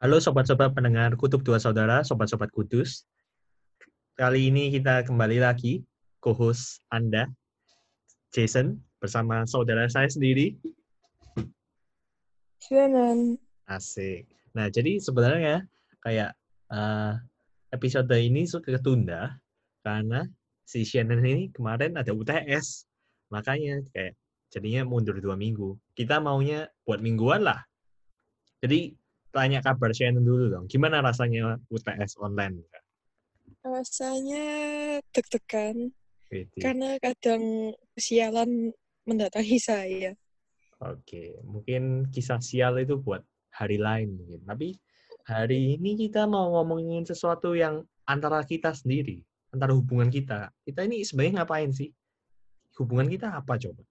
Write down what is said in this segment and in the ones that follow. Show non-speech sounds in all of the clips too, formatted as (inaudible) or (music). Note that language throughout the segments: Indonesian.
Halo sobat-sobat pendengar Kutub Dua Saudara, sobat-sobat kudus. Kali ini kita kembali lagi, co-host Anda, Jason, bersama saudara saya sendiri, Shannon. Asik. Nah, jadi sebenarnya kayak eh, episode ini suka ketunda karena si Shannon ini kemarin ada UTS. Makanya kayak jadinya mundur dua minggu. Kita maunya buat mingguan lah. Jadi tanya kabar Shannon dulu dong. Gimana rasanya UTS online? Rasanya deg-degan karena kadang sialan mendatangi saya. Oke, mungkin kisah sial itu buat hari lain mungkin. Tapi hari ini kita mau ngomongin sesuatu yang antara kita sendiri, antara hubungan kita. Kita ini sebenarnya ngapain sih? Hubungan kita apa coba?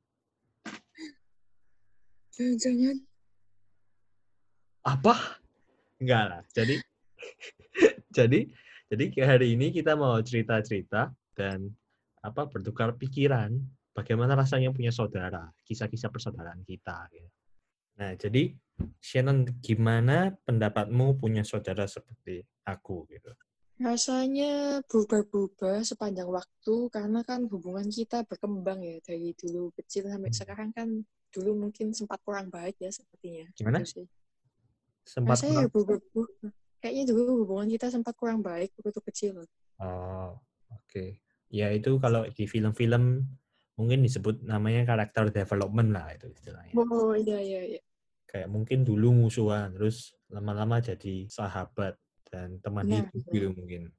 Jangan-jangan Apa? Enggak lah. Jadi (laughs) jadi jadi hari ini kita mau cerita-cerita dan apa bertukar pikiran bagaimana rasanya punya saudara, kisah-kisah persaudaraan kita. gitu. Nah, jadi Shannon, gimana pendapatmu punya saudara seperti aku gitu? rasanya berubah-ubah sepanjang waktu karena kan hubungan kita berkembang ya dari dulu kecil sampai sekarang kan dulu mungkin sempat kurang baik ya sepertinya. Gimana? Gitu sih. Sempat Rasanya ya berubah-ubah. Kayaknya dulu hubungan kita sempat kurang baik waktu kecil. Oh, oke. Ya itu kalau di film-film mungkin disebut namanya karakter development lah itu istilahnya. Oh iya iya iya. Kayak mungkin dulu musuhan, terus lama-lama jadi sahabat dan teman Nah, hidup gitu mungkin.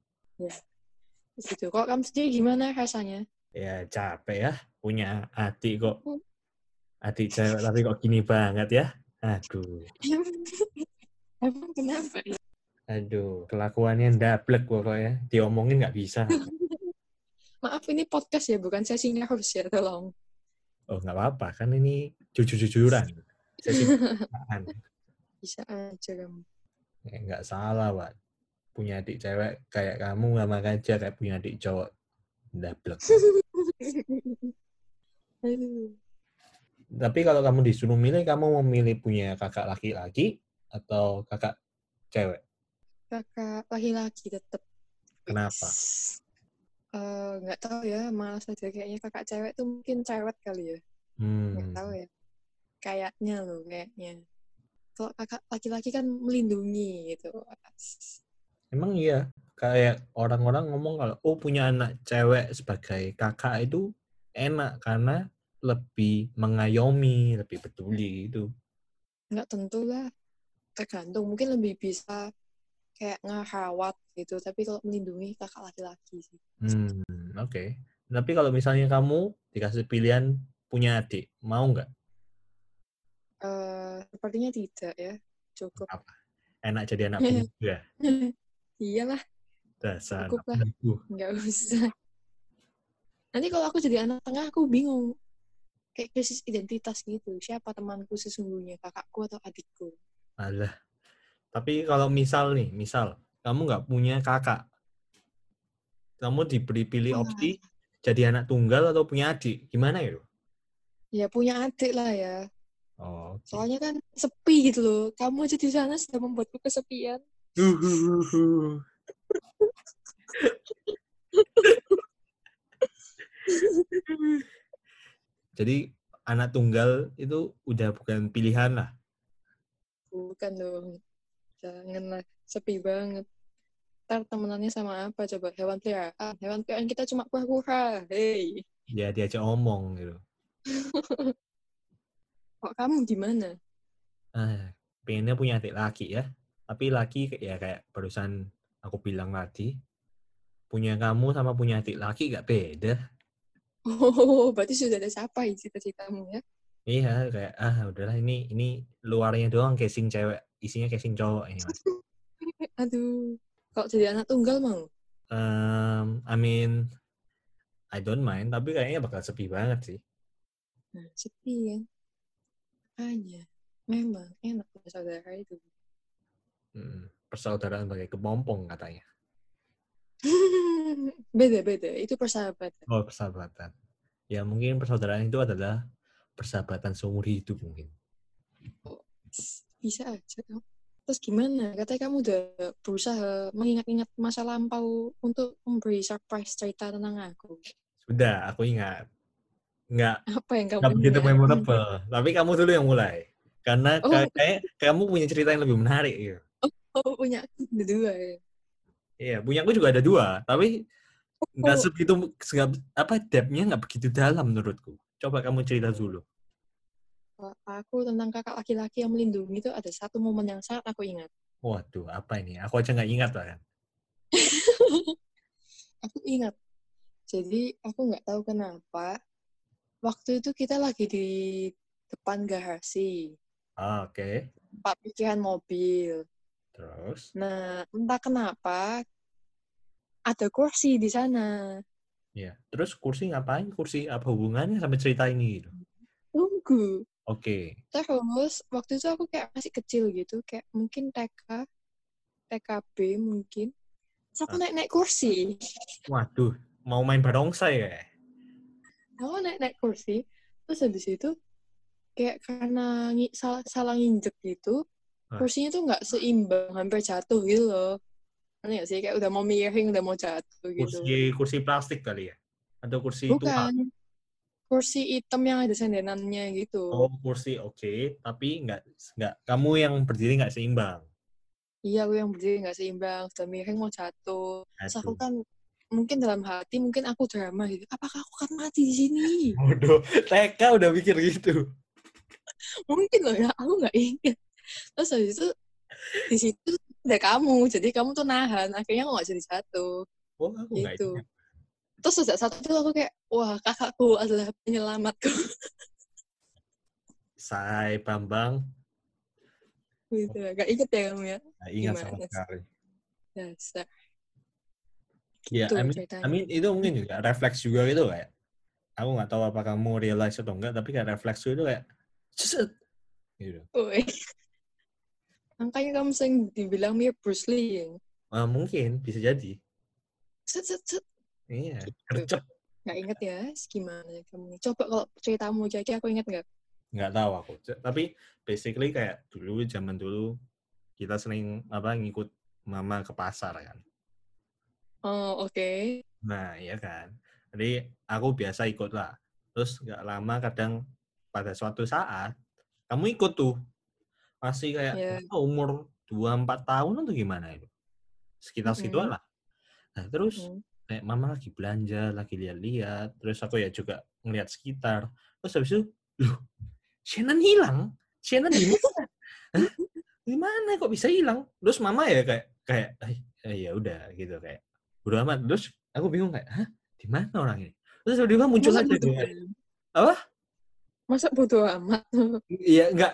Gitu. Kok kamu sendiri gimana rasanya? Ya capek ya punya adik kok. Hmm. Adik cewek tapi kok gini banget ya. Aduh, (laughs) Emang kenapa ya? aduh. Kelakuannya ndablek pokoknya. Diomongin nggak bisa. Maaf ini podcast ya, bukan sesinya harus ya, tolong. Oh nggak apa-apa, kan ini jujur-jujuran. Sesi. Bisa aja kamu. Ya, nggak salah, Pak. Punya adik cewek kayak kamu sama aja kayak punya adik cowok. Ndablek. (laughs) Aduh. Tapi kalau kamu disuruh milih, kamu mau milih punya kakak laki-laki atau kakak cewek? Kakak laki-laki tetap. Kenapa? Eh, nggak tahu ya, malas aja kayaknya kakak cewek tuh mungkin cewek kali ya. Nggak Hmm. tahu ya. Kayaknya loh, kayaknya. Kalau kakak laki-laki kan melindungi gitu. Emang iya, kayak orang-orang ngomong kalau oh punya anak cewek sebagai kakak itu enak karena lebih mengayomi, lebih peduli itu. Nggak tentu lah. Tergantung. Mungkin lebih bisa kayak ngerawat gitu. Tapi kalau melindungi kakak laki-laki sih. Hmm, oke. Tapi kalau misalnya kamu dikasih pilihan punya adik, mau nggak? Eh, sepertinya tidak ya. Cukup. Apa? Enak jadi anak bungsu ya? (laughs) Iyalah, Dasar Cukup lah. nggak usah. Nanti kalau aku jadi anak tengah, aku bingung. Kayak krisis identitas gitu. Siapa temanku sesungguhnya? Kakakku atau adikku? Alah. Tapi kalau misal nih, misal kamu nggak punya kakak, kamu diberi pilih opsi jadi anak tunggal atau punya adik, gimana ya? Ya punya adik lah ya. Oh, oke. Soalnya kan sepi gitu loh. Kamu aja di sana sudah membuatku kesepian. (laughs) Jadi anak tunggal itu udah bukan pilihan lah. Bukan dong. Janganlah. Sepi banget. Ntar temenannya sama apa coba? Hewan peliharaan. Hewan peliharaan kita cuma kura-kura. Hei. Ya diajak omong gitu. (laughs) Kok kamu gimana? Ah, pengennya punya adik laki ya. Tapi laki ya kayak barusan aku bilang tadi, punya kamu sama punya adik laki gak beda. (laughs) Oh, berarti sudah ada siapa cita-citamu ya? Iya, kayak ah udahlah ini ini luarnya doang casing cewek, isinya casing cowok ini mas. (laughs) Aduh. Kalau jadi anak tunggal mau? Um, I mean, I don't mind, tapi kayaknya bakal sepi banget sih. Nah, sepi kan. Makanya, memang enak punya saudara itu. Hmm, persaudaraan sebagai kepompong katanya. (laughs) Beda-beda, itu persahabatan. Oh, persahabatan. Ya mungkin persaudaraan itu adalah persahabatan seumur hidup mungkin. Bisa aja. Terus gimana? Katanya kamu udah berusaha mengingat-ingat masa lampau untuk memberi surprise cerita tentang aku. Sudah, aku ingat. Nggak, Apa yang kamu nggak begitu memorable. Tapi kamu dulu yang mulai. Karena Oh. kayak kamu punya cerita yang lebih menarik. Gitu. Oh, punya aku ada dua ya. Iya, punya aku juga ada dua. Tapi nggak Oh. segitu, nggak, apa, depth-nya nggak begitu dalam menurutku. Coba kamu cerita dulu. Aku tentang kakak laki-laki yang melindungi itu ada satu momen yang sangat aku ingat. Waduh, apa ini? Aku aja nggak ingat lah kan. (laughs) Aku ingat. Jadi aku nggak tahu kenapa waktu itu kita lagi di depan garasi, Ah, Oke. tempat parkiran mobil. Terus? Nah, entah kenapa ada kursi di sana. Ya. Terus kursi ngapain? Kursi apa hubungannya sama cerita ini? Gitu? Tunggu. Oke. Terus waktu itu aku kayak masih kecil gitu, kayak mungkin TK, TKB mungkin. Terus aku Ah. naik-naik kursi. Waduh, mau main barongsai ya? Aku naik-naik kursi. Terus habis itu kayak karena salah, salah nginjek gitu, Ah. kursinya tuh nggak seimbang, hampir jatuh gitu loh. Ngerti nggak sih? Kayak udah mau miring, udah mau jatuh gitu. Kursi kursi plastik kali ya? Atau kursi tua? Bukan. Kursi hitam yang ada sendenannya gitu. Oh, kursi oke, tapi nggak nggak kamu yang berdiri nggak seimbang. Iya, aku yang berdiri nggak seimbang, sudah miring mau jatuh. Terus aku kan mungkin dalam hati, mungkin aku drama gitu. Apakah aku akan mati di sini? (laughs) Bodoh, TK udah mikir gitu. mungkin loh ya, aku nggak ingat. Terus habis itu di situ ada kamu, jadi kamu tuh nahan. Akhirnya aku nggak jadi jatuh. Oh, aku Gitu. ingat. Terus sejak saat itu aku kayak, wah kakakku adalah penyelamatku. (laughs) Saya Bambang gitu. Gak inget ya kamu ya? nggak ingat sama Gimana sekali. Dasar. Ya, Gitu I mean, ceritanya. I mean, itu mungkin juga refleks juga gitu kayak. Aku nggak tahu apa kamu realize atau enggak, tapi kayak refleks itu kayak gitu. Makanya kamu sering dibilang mirip Bruce Lee ya. Ah, mungkin bisa jadi. Set, set, set. Iya, Gitu. gercep. Nggak inget ya, gimana kamu. Coba kalau ceritamu jadi aku inget nggak? nggak tahu aku. Tapi basically kayak dulu zaman dulu kita sering apa ngikut mama ke pasar kan. Oh, oke. Nah, iya kan. Jadi aku biasa ikut lah. Terus nggak lama kadang pada suatu saat kamu ikut tuh. Masih kayak tahu, umur 2-4 tahun atau gimana itu. Sekitar segituan lah. Nah, terus Hmm. kayak mama lagi belanja, lagi lihat-lihat, terus aku ya juga ngeliat sekitar. Terus habis itu, loh, Shannon hilang. Shannon di mana? Gimana kok bisa hilang? Terus mama ya kayak kayak "Eh, eh, ya udah gitu kayak udah amat. Terus aku bingung kayak, "Hah? Di mana orang ini?" Terus tiba-tiba muncul Masa aja? Apa? Masa bodoh amat? Iya, nggak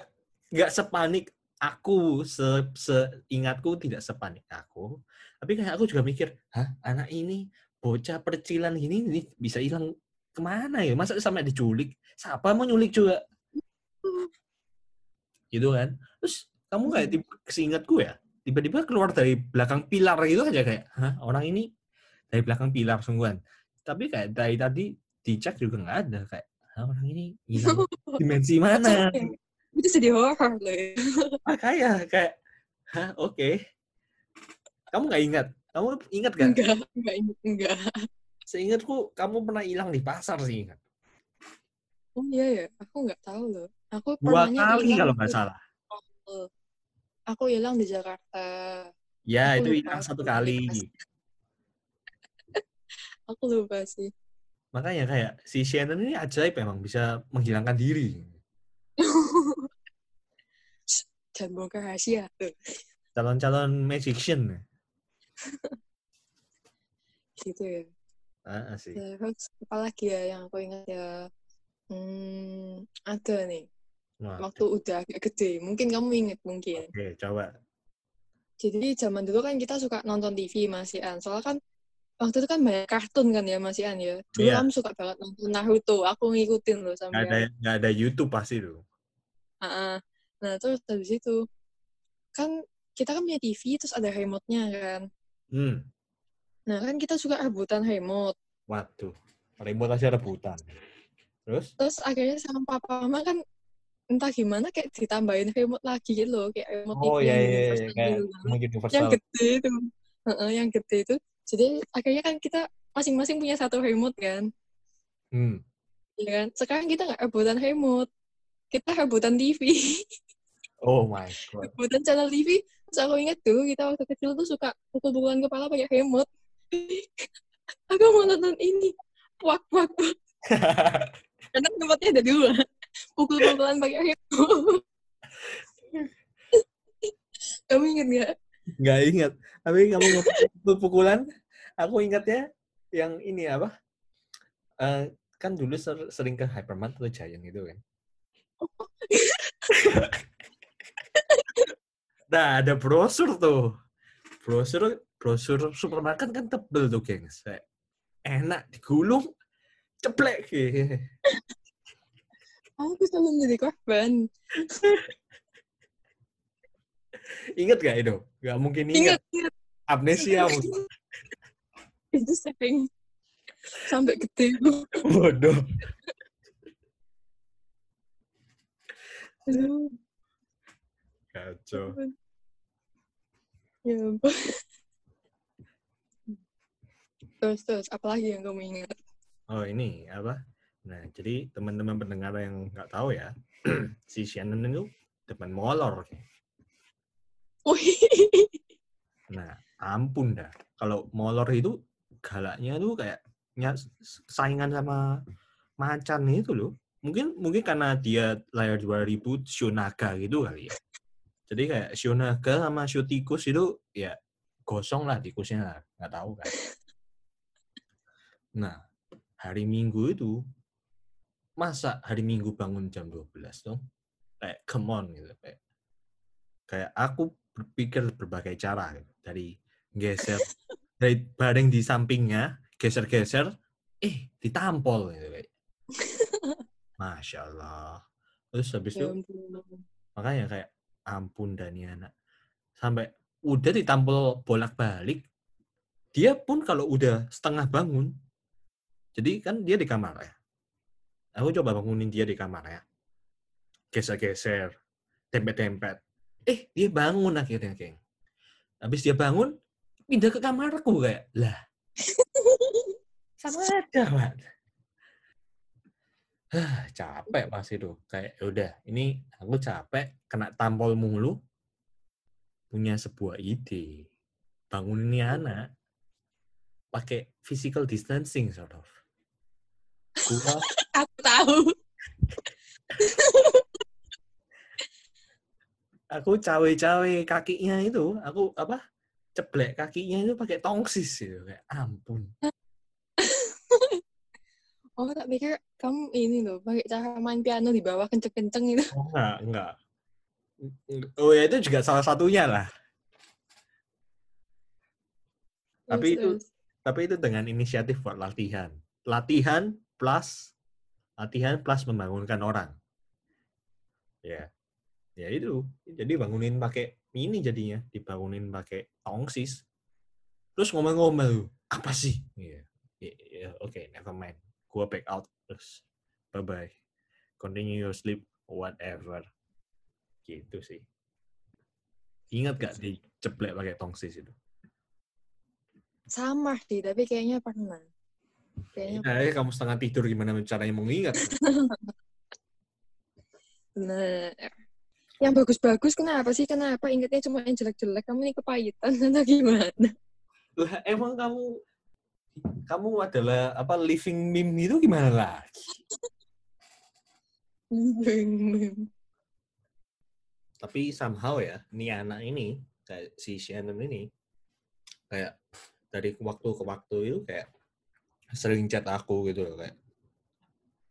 nggak sepanik aku se seingatku tidak sepanik aku. Tapi kayak aku juga mikir, "Hah, anak ini bocah percilan gini ini bisa hilang ke mana ya? Masa sampai diculik? Siapa mau nyulik juga?" Gitu kan. Terus kamu kayak Hmm. tiba seingatku ya, tiba-tiba keluar dari belakang pilar gitu aja kayak, "Hah, orang ini dari belakang pilar sungguhan." Tapi kayak dari tadi dicek juga nggak ada kayak, "Hah, orang ini hilang (laughs) dimensi mana?" Itu sedih horror loh (laughs) ya. Makanya kayak, hah oke. Kamu nggak ingat? Kamu ingat gak? Enggak, enggak inget, enggak. Seingatku kamu pernah hilang di pasar sih ingat. Oh iya ya, aku nggak tahu loh. Aku Dua kali kalau nggak salah. Aku hilang di Jakarta. Ya Aku itu hilang satu aku kali. (laughs) Aku lupa sih. Makanya kayak si Shannon ini ajaib emang bisa menghilangkan diri. (laughs) Bongkar rahasia. Tuh, Calon-calon magician. (laughs) gitu ya. Ah, sih. Terus apalagi ya yang aku ingat ya. Hmm, ada nih. Wah, Waktu udah agak gede. Mungkin kamu inget mungkin. Oke, coba. Jadi zaman dulu kan kita suka nonton TV Mas Ian. Soalnya kan waktu itu kan banyak kartun kan ya Mas Ian ya. Dulu Iya. kamu suka banget nonton Naruto. Aku ngikutin loh Nggak sampai. ada nggak ada YouTube pasti tuh. Ah, Nah terus habis itu kan kita kan punya TV terus ada remote-nya kan. Hmm. Nah kan kita suka rebutan remote. Waduh. Remote aja rebutan. Terus? Terus akhirnya sama papa mama kan entah gimana kayak ditambahin remote lagi gitu loh kayak remote Oh TV iya yang iya iya kayak gitu kan. yang gede itu Heeh, yang gede itu jadi akhirnya kan kita masing-masing punya satu remote kan Hmm. ya kan sekarang kita nggak rebutan remote kita rebutan TV (laughs) Oh my god. rebutan channel TV terus aku ingat dulu kita waktu kecil tuh suka pukul-pukulan kepala pakai remote (laughs) aku mau nonton ini wak wak (laughs) karena remote-nya ada dua pukul-pukulan pakai remote (laughs) kamu ingat nggak Nggak ingat. Tapi kamu ngomong pukulan, aku ingatnya yang ini apa? Eh, kan dulu ser- sering ke Hypermart atau Giant gitu kan. (laughs) nah, ada brosur tuh. Brosur brosur supermarket kan tebel tuh, gengs. Enak digulung, ceplek. (laughs) aku selalu menjadi korban (laughs) Ingat gak itu? Gak mungkin ingat. ingat ingat Amnesia itu sering sampai gede Bodoh. Kacau. ya ampun. terus terus apalagi yang kamu ingat Oh ini apa? Nah jadi teman-teman pendengar yang nggak tahu ya, (clears throat) si Shannon itu teman molor. Nah ampun dah, kalau molor itu galaknya tuh kayak saingan sama macan itu loh. Mungkin mungkin karena dia layar 2000 Shonaga gitu kali ya. Jadi kayak Shonaga sama Show tikus itu ya gosong lah tikusnya lah. Nggak tahu kan. (laughs) Nah, hari Minggu itu masa hari Minggu bangun jam 12 dong? Kayak come on gitu. Kayak, kayak aku berpikir berbagai cara gitu. Dari geser (laughs) dari bareng di sampingnya, geser-geser, eh ditampol gitu kayak. (laughs) Masya Allah. Terus habis ya itu makanya kayak ampun Dani anak. Sampai udah ditampol bolak-balik dia pun kalau udah setengah bangun jadi kan dia di kamar ya. Aku coba bangunin dia di kamar ya. Geser-geser tempet-tempet eh dia bangun akhirnya geng. Habis dia bangun pindah ke kamarku kayak lah (laughs) sama aja Mat. Hah, capek pas itu. Kayak "Ya udah ini aku capek kena tampol mulu punya sebuah ide bangun ini anak pakai physical distancing sort of. Gua (laughs) aku tahu. Aku cawe-cawe kakinya itu aku apa ceblek kakinya itu pakai tongsis gitu kayak ampun oh tak pikir kamu ini loh pakai cara main piano di bawah kenceng-kenceng (laughs) itu oh, enggak. Enggak. Oh ya itu juga salah satunya lah. Tapi Terus, itu- terus. tapi itu dengan inisiatif buat latihan. Latihan plus latihan plus membangunkan orang. Ya. Ya itu. Jadi bangunin pakai ini jadinya dibangunin pakai tongsis. Terus ngomel-ngomel apa sih? Iya. Ya, ya, oke never mind gua back out terus bye bye continue your sleep whatever. Gitu sih. Ingat gak diceplek pakai tongsis itu? Sama sih tapi kayaknya pernah. Kayaknya Eh, kamu setengah tidur gimana caranya mengingat? (laughs) bener. Yang bagus-bagus kenapa sih? Kenapa ingetnya cuma yang jelek-jelek? Kamu ini kepahitan atau gimana? Lah, emang kamu kamu adalah apa living meme itu gimana lagi? Tapi somehow ya, nih anak ini kayak si Shannon ini kayak dari waktu ke waktu itu kayak sering chat aku gitu loh kayak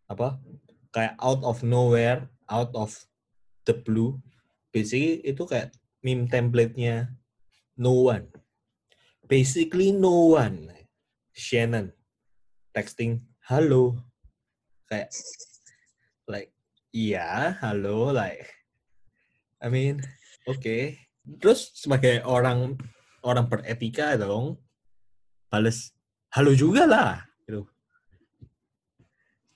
apa kayak out of nowhere, out of the blue, basically itu kayak meme template-nya no one. Basically no one. Shannon texting halo. Kayak like iya halo like I mean oke. Terus sebagai orang orang beretika dong bales halo juga lah gitu.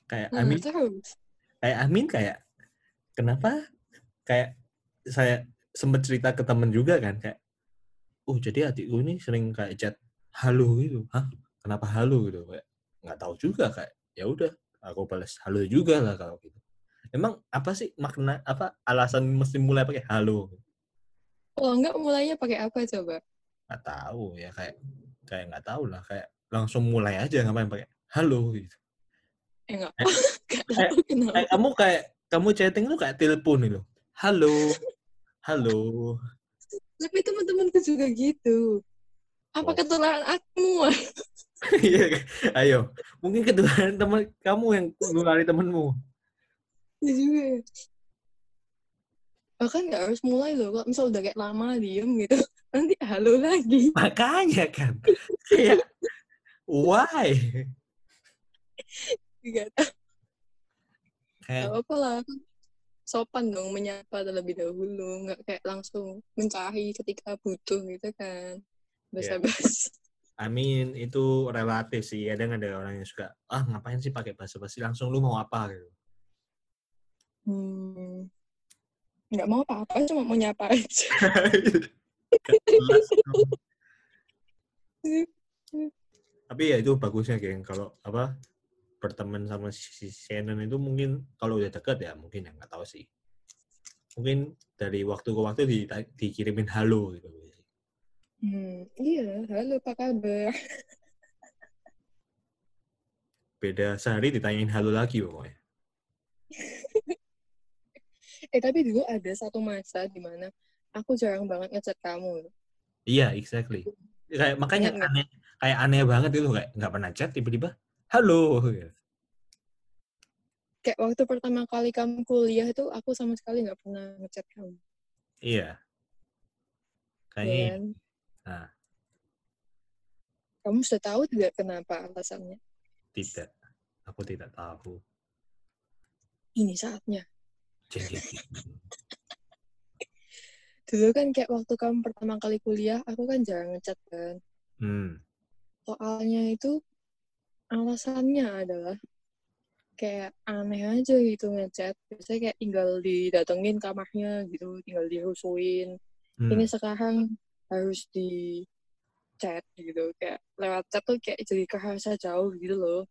Kayak I mean terus? kayak Amin kayak kenapa? Kayak saya sempat cerita ke temen juga kan kayak oh jadi adikku ini sering kayak chat halo gitu. Hah kenapa halo gitu kayak nggak tahu juga kayak ya udah aku balas halo juga lah kalau gitu emang apa sih makna apa alasan mesti mulai pakai halo Kalau enggak mulainya pakai apa coba? nggak tahu ya kayak kayak nggak tahu lah kayak langsung mulai aja ngapain pakai halo gitu Eh enggak. (laughs) Eh, kayak kamu kayak kamu chatting tuh kayak telepon gitu halo halo Tapi teman-temanku juga gitu. Apa Oh. ketularan aku? (laughs) (laughs) Iya, ayo. Mungkin kedua teman kamu yang nulari temenmu. Ya juga. ya. Bahkan nggak harus mulai loh. Kalau misal udah kayak lama diem gitu, (laughs) nanti halo lagi. Makanya kan. Kayak, why? Gak tahu Kayak, apa lah. Sopan dong menyapa terlebih dahulu, nggak kayak langsung mencari ketika butuh gitu kan. Basa-basi. I mean, itu relatif sih. Kadang ada orang yang suka, ah ngapain sih pakai bahasa basi langsung lu mau apa gitu. Hmm. Nggak mau apa-apa, cuma mau nyapa aja. (laughs) Tapi ya itu bagusnya geng kalau apa berteman sama si Shannon itu mungkin kalau udah deket ya mungkin ya nggak tahu sih. Mungkin dari waktu ke waktu di, dikirimin halo gitu. Hmm, iya, halo apa kabar? Beda sehari ditanyain halo lagi pokoknya. (laughs) Eh tapi dulu ada satu masa di mana aku jarang banget ngechat kamu. Iya, exactly. Kayak makanya nggak? aneh, kayak aneh banget itu kayak nggak pernah chat tiba-tiba halo. gitu. Kayak waktu pertama kali kamu kuliah itu aku sama sekali nggak pernah ngechat kamu. Iya. ya Kayaknya kan? Nah. Kamu sudah tahu tidak kenapa alasannya? tidak. Aku tidak tahu. Ini saatnya. Jadi (laughs) Dulu kan kayak waktu kamu pertama kali kuliah, aku kan jarang ngechat kan. hmm. Soalnya itu alasannya adalah kayak aneh aja gitu ngechat. Biasanya kayak tinggal didatengin kamarnya gitu, tinggal dirusuin. hmm. Ini sekarang harus di chat gitu kayak lewat chat tuh kayak jadi kerasa jauh gitu loh.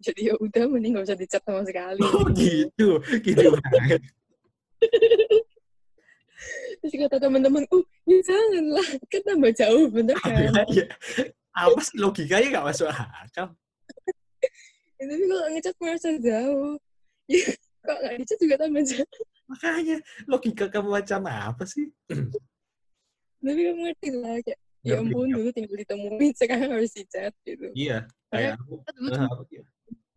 Jadi ya udah mending gak usah di chat sama sekali. Oh gitu, gitu (laughs) banget. Terus kata teman-teman, uh, ya janganlah, kan tambah jauh, bener kan? Iya. Apa sih logikanya nggak masuk akal? (laughs) Ya, tapi kalau ngechat merasa jauh, ya (laughs) kok nggak di chat juga tambah jauh. Makanya logika kamu macam apa sih? (clears throat) Tapi kamu ngerti lah, kayak, ya ampun, dulu tinggal ditemuin, (laughs) sekarang harus di chat gitu. Iya, kayak aku. Dulu eh,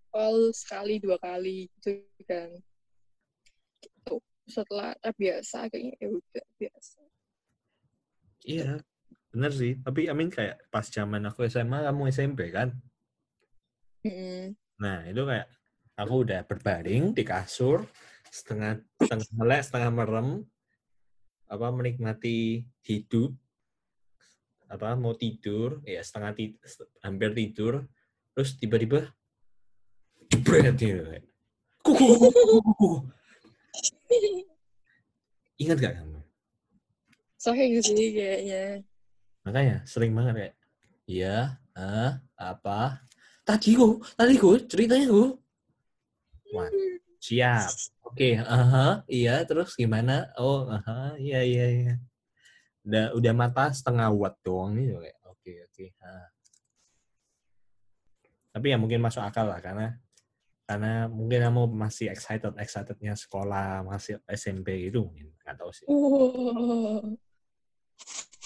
call sekali, dua kali, gitu kan. Gitu. Setelah terbiasa, kayaknya ya udah biasa. Iya, bener sih. Tapi I mean kayak pas zaman aku SMA, kamu SMP kan? Mm-mm. Nah, itu kayak aku udah berbaring di kasur, setengah setengah melek, setengah merem, apa menikmati hidup, apa mau tidur, ya setengah ti- hampir tidur, terus tiba-tiba jebret gitu. (laughs) Ingat gak kamu? Sering sih kayaknya. Makanya sering banget kayak, iya, ah, apa? Tadi kok, tadi kok, ceritanya kok. Siap. Oke, aha, iya, terus gimana? Oh, aha, iya, iya, iya. Udah, udah mata setengah watt doang nih, oke, oke. ah. Tapi ya mungkin masuk akal lah, karena karena mungkin kamu masih excited excitednya sekolah masih SMP gitu mungkin nggak tahu sih.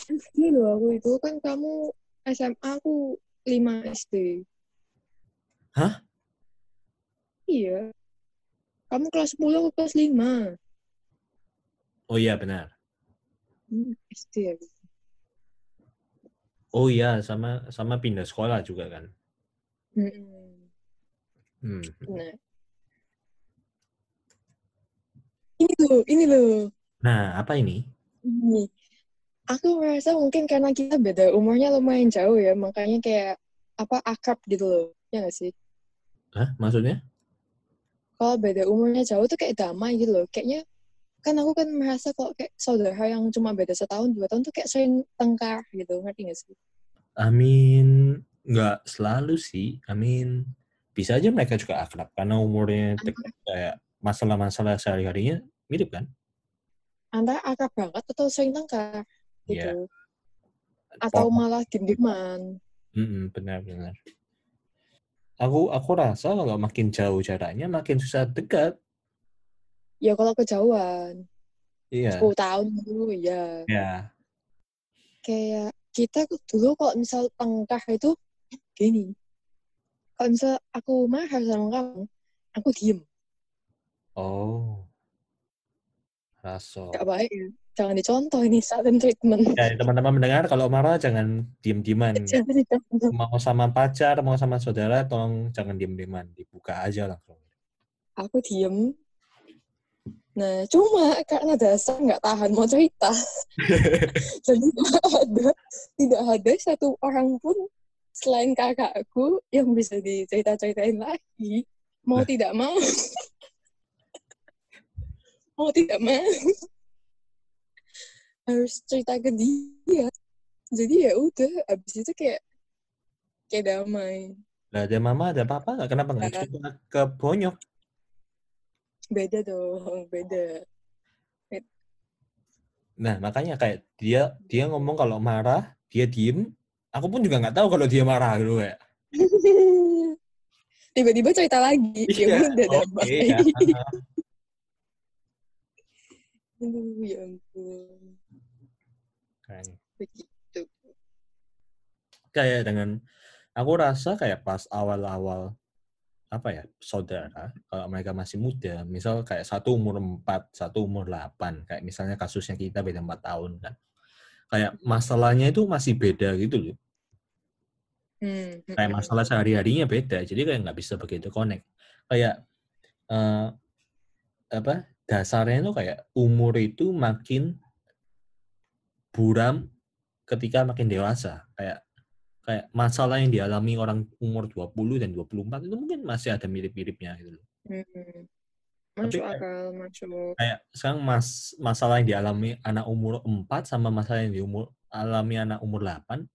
SD loh aku itu kan kamu SMA aku 5 SD. Hah? Iya. Kamu kelas 10 aku kelas 5. oh iya benar Hmm, SD ya. oh iya sama sama pindah sekolah juga kan Mm-mm. hmm. Nah. Ini loh, ini loh. nah apa ini Ini. Aku merasa mungkin karena kita beda umurnya lumayan jauh ya, makanya kayak apa akrab gitu loh. Ya nggak sih? Hah? maksudnya kalau beda umurnya jauh tuh kayak damai gitu loh. Kayaknya kan aku kan merasa kok kayak saudara yang cuma beda setahun dua tahun tuh kayak sering tengkar gitu ngerti gak sih? Amin nggak selalu sih. Amin bisa aja mereka juga akrab karena umurnya kayak masalah-masalah sehari-harinya mirip kan? Antara akrab banget atau sering tengkar gitu. Atau Pokok- malah diem-dieman. Mm-mm, benar-benar. Aku aku rasa kalau makin jauh jaraknya makin susah dekat. Ya kalau kejauhan, Iya. 10 tahun dulu ya. Ya. Kayak kita dulu kalau misal tengkar itu gini. Kalau misal aku marah sama kamu, aku diem. Oh. Raso. Gak baik ya. Jangan dicontoh ini silent treatment. Ya, teman-teman mendengar kalau marah jangan diem-dieman. (laughs) Jangan. Mau sama pacar, mau sama saudara, tolong jangan diem-dieman. Dibuka aja langsung. Aku diem. Nah, cuma karena dasar nggak tahan mau cerita. (laughs) Jadi tidak ada, tidak ada satu orang pun selain kakakku yang bisa dicerita-ceritain lagi. Mau tidak mau. (laughs) mau tidak mau. Harus cerita ke dia. Jadi ya udah, abis itu kayak kayak damai. Lah ada mama, ada papa nggak? Kenapa nggak cerita ke bonyok? Beda dong, beda. Nah, makanya kayak dia dia ngomong kalau marah, dia diem. Aku pun juga nggak tahu kalau dia marah gitu kayak. (laughs) Tiba-tiba cerita lagi. Ya udah oke, damai. ya. (laughs) Aduh, ya ampun. Kayaknya. Begitu. kayak dengan aku rasa kayak pas awal-awal apa ya saudara kalau mereka masih muda misal kayak satu umur 4 satu umur 8 kayak misalnya kasusnya kita beda 4 tahun kan kayak masalahnya itu masih beda gitu loh Hmm, kayak masalah sehari-harinya beda jadi kayak nggak bisa begitu connect kayak eh, apa dasarnya itu kayak umur itu makin buram ketika makin dewasa kayak kayak masalah yang dialami orang umur 20 dan 24 itu mungkin masih ada mirip-miripnya gitu loh. Hmm, hmm. Tapi kayak- akal, masuk. Kayak sekarang mas masalah yang dialami anak umur 4 sama masalah yang dialami anak umur 8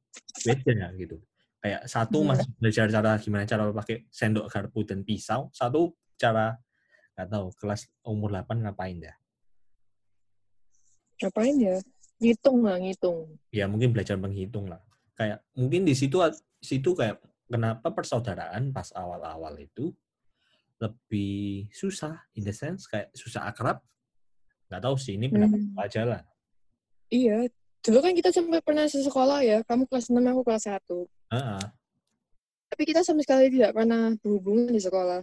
beda ya gitu. Kayak satu Iya. masih belajar cara gimana cara pakai sendok garpu dan pisau, satu cara nggak tahu kelas umur 8 ngapain dah. Ngapain ya? Ngitung lah, ngitung. Ya mungkin belajar menghitung lah. Kayak mungkin di situ situ kayak kenapa persaudaraan pas awal-awal itu lebih susah in the sense kayak susah akrab. Nggak tahu sih ini pendapat Hmm. aja lah. Iya. Dulu kan kita sampai pernah sekolah ya. Kamu kelas 6, aku kelas 1. Heeh. Tapi kita sama sekali tidak pernah berhubungan di sekolah.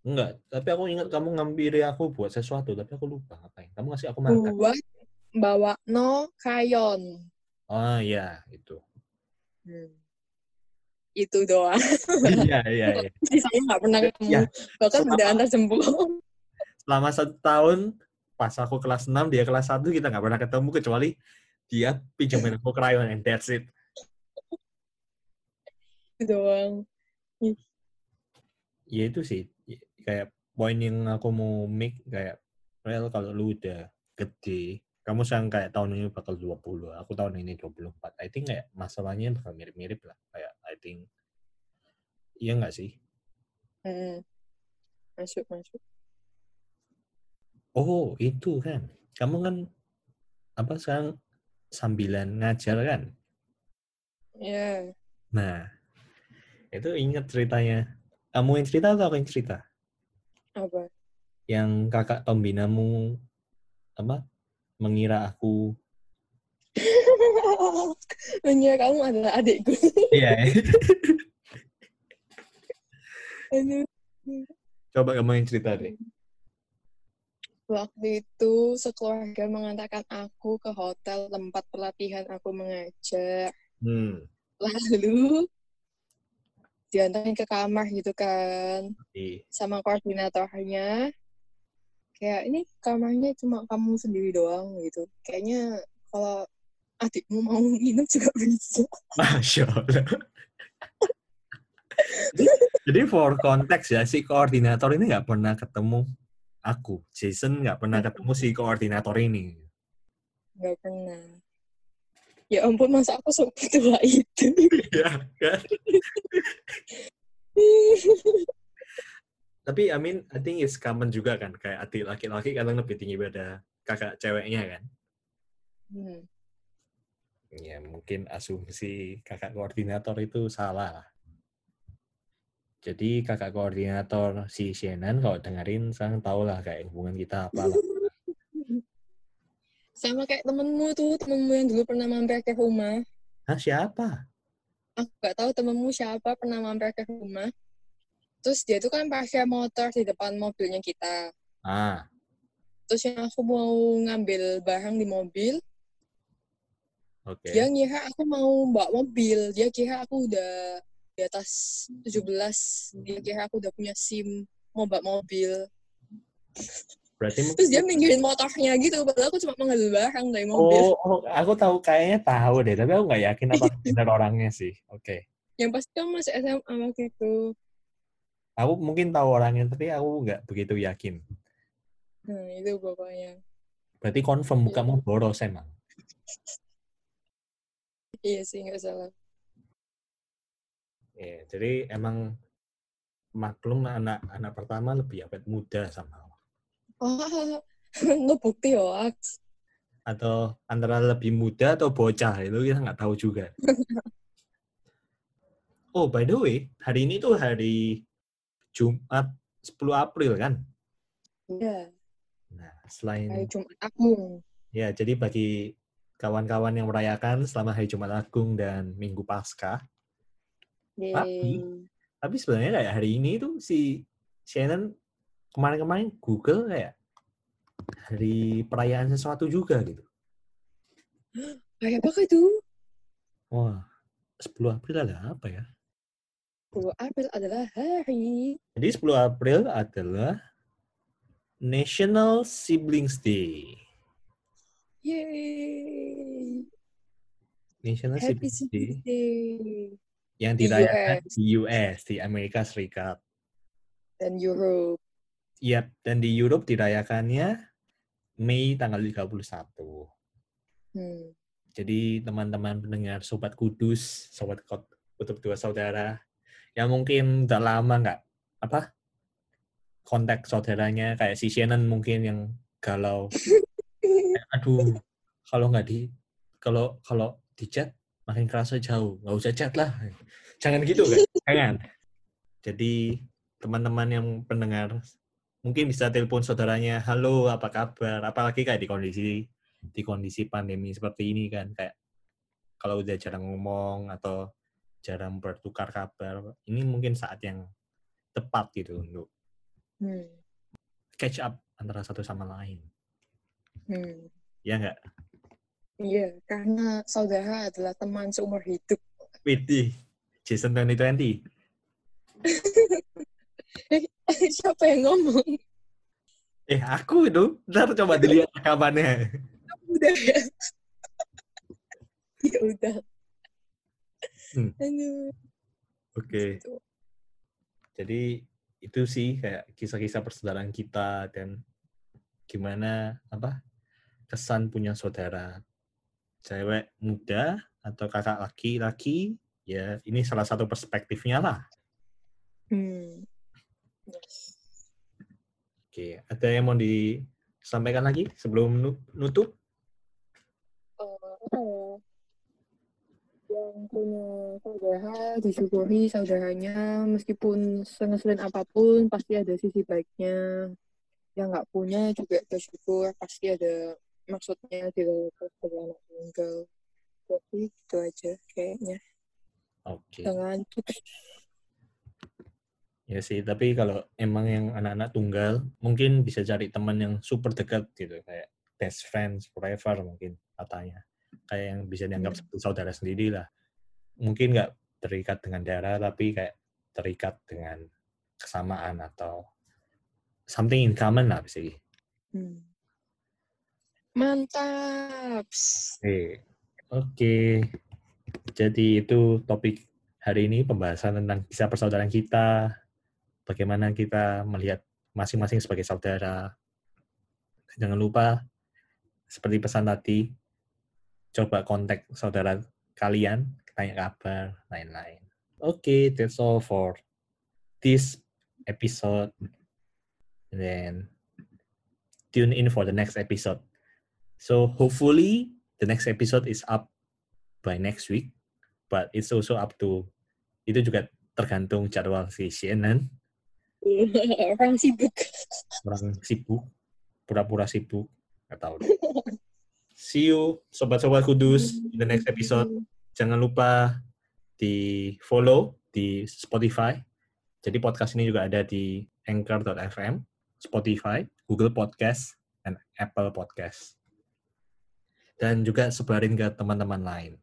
Enggak, tapi aku ingat kamu ngampiri aku buat sesuatu, tapi aku lupa ngapain. Kamu ngasih aku makan. Buat bawa no krayon. Oh iya, itu. Hmm. Itu doang. (laughs) iya, iya, iya. (laughs) Sisanya nggak pernah ketemu. Ya, Bahkan selama- udah antar jempol. Selama satu tahun, pas aku kelas 6, dia kelas 1, kita nggak pernah ketemu, kecuali dia pinjamin aku krayon, and that's it. Itu doang. Ya itu sih, kayak poin yang aku mau make, kayak, well, kalau lu udah gede, kamu sekarang kayak tahun ini bakal 20, aku tahun ini 24. I think kayak masalahnya bakal mirip-mirip lah. Kayak, I think, iya nggak sih? Hmm. Masuk, masuk. Oh, itu kan. Kamu kan apa sekarang sambilan ngajar kan? Ya. Nah, itu ingat ceritanya. Kamu yang cerita atau aku yang cerita? Apa? Yang kakak pembinamu apa? Mengira aku (laughs) Mengira kamu adalah adikku. Iya. (laughs) Coba kamu yang cerita deh. Waktu itu sekeluarga mengantarkan aku ke hotel tempat pelatihan aku mengajar. Hmm. Lalu diantarin ke kamar gitu kan Di sama koordinatornya. Kayak ini kamarnya cuma kamu sendiri doang gitu. Kayaknya kalau adikmu mau nginep juga bisa. Masya Allah. (laughs) Jadi for konteks ya, si koordinator ini nggak pernah ketemu aku. Jason nggak pernah ketemu si koordinator ini. Nggak pernah. Ya ampun, masa aku setua itu? (laughs) Iya, kan? (laughs) Tapi I mean, I think it's common juga kan, kayak adik laki-laki kadang lebih tinggi pada kakak ceweknya kan. Hmm. Ya mungkin asumsi kakak koordinator itu salah. Jadi kakak koordinator si Shannon kalau dengerin sekarang tau lah kayak hubungan kita apa lah. (laughs) Sama kayak temenmu tuh, temenmu yang dulu pernah mampir ke rumah. Hah siapa? Aku gak tahu temenmu siapa pernah mampir ke rumah. Terus dia tuh kan parkir motor di depan mobilnya kita. Ah, Terus yang aku mau ngambil barang di mobil, oke. dia ngira aku mau bawa mobil. Dia kira aku udah di atas 17. Dia kira aku udah punya SIM, mau bawa mobil. Berarti Terus dia minggirin motornya gitu, padahal aku cuma mengambil barang dari mobil. Oh, oh, aku tahu kayaknya tahu deh, tapi aku nggak yakin apa (laughs) benar orangnya sih. Oke. Yang pasti kan masih SMA waktu itu. Aku mungkin tahu orangnya, tapi aku nggak begitu yakin. Nah, itu pokoknya. Berarti confirm mukamu boros emang. Iya sih, nggak salah. Iya, jadi emang maklum anak anak pertama lebih awet muda sama Oh, (laughs) lu bukti ya, Aks. atau antara lebih muda atau bocah itu kita nggak tahu juga. (laughs) oh by the way, hari ini tuh hari Jumat 10 April kan. Iya, Nah selain hari Jumat Agung. ya jadi bagi kawan-kawan yang merayakan selama hari Jumat Agung dan Minggu Paskah, Yeay. tapi sebenarnya kayak hari ini tuh si Shannon kemarin-kemarin Google kayak hari perayaan sesuatu juga gitu. Kayak apa itu? Wah, 10 April ada apa ya? 10 April adalah hari. Jadi 10 April adalah National Siblings Day. Yeay. National Happy Siblings Day Day. yang Di dirayakan US. di US, di Amerika Serikat. Dan Europe. Yap, dan di Europe dirayakannya Mei tanggal 31. Hmm. Jadi teman-teman pendengar Sobat Kudus, Sobat Kutub Dua Saudara, yang mungkin udah lama nggak apa kontak saudaranya kayak si Shannon mungkin yang galau. (laughs) Aduh, kalau nggak di kalau kalau di chat makin kerasa jauh, nggak usah chat lah. Jangan gitu kan, (laughs) jangan. Jadi teman-teman yang pendengar mungkin bisa telepon saudaranya, halo apa kabar, apalagi kayak di kondisi di kondisi pandemi seperti ini kan kayak kalau udah jarang ngomong atau jarang bertukar kabar, ini mungkin saat yang tepat gitu untuk Hmm. catch up antara satu sama lain. Hmm. Ya nggak? Iya, karena saudara adalah teman seumur hidup. Widih, Jason 2020. (laughs) Siapa yang ngomong? Eh, aku itu. Ntar coba dilihat rekamannya. Udah ya. (laughs) ya udah. Hmm. Aduh. Oke. Gitu. Jadi itu sih kayak kisah-kisah persaudaraan kita dan gimana apa kesan punya saudara cewek muda atau kakak laki-laki ya ini salah satu perspektifnya lah. Hmm. Yes. Oke, ada yang mau disampaikan lagi sebelum nu- nutup? Eh, yang punya saudara disyukuri saudaranya meskipun sengeselin apa pun pasti ada sisi baiknya yang nggak punya juga bersyukur pasti ada maksudnya di dalam sebagai anak tunggal jadi itu aja kayaknya Oke. jangan putus Ya sih, tapi kalau emang yang anak-anak tunggal, mungkin bisa cari teman yang super dekat gitu, kayak best friends forever mungkin katanya. Kayak yang bisa dianggap Hmm. seperti saudara sendiri lah. Mungkin nggak terikat dengan darah, tapi kayak terikat dengan kesamaan atau something in common lah bisa. Hmm. mantap Oke, oke. Jadi itu topik hari ini pembahasan tentang kisah persaudaraan kita, bagaimana kita melihat masing-masing sebagai saudara. Jangan lupa, seperti pesan tadi, coba kontak saudara kalian, tanya kabar, lain-lain. Oke, okay, that's all for this episode. And then tune in for the next episode. So hopefully the next episode is up by next week, but it's also up to itu juga tergantung jadwal si CNN. (laughs) Orang sibuk. Orang sibuk, pura-pura sibuk, nggak tahu. (laughs) See you, sobat-sobat kudus, in the next episode. Jangan lupa di follow di Spotify. Jadi podcast ini juga ada di anchor.fm, Spotify, Google Podcast, dan Apple Podcast. Dan juga sebarin ke teman-teman lain.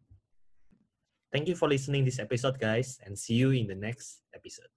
Thank you for listening this episode, guys, and see you in the next episode.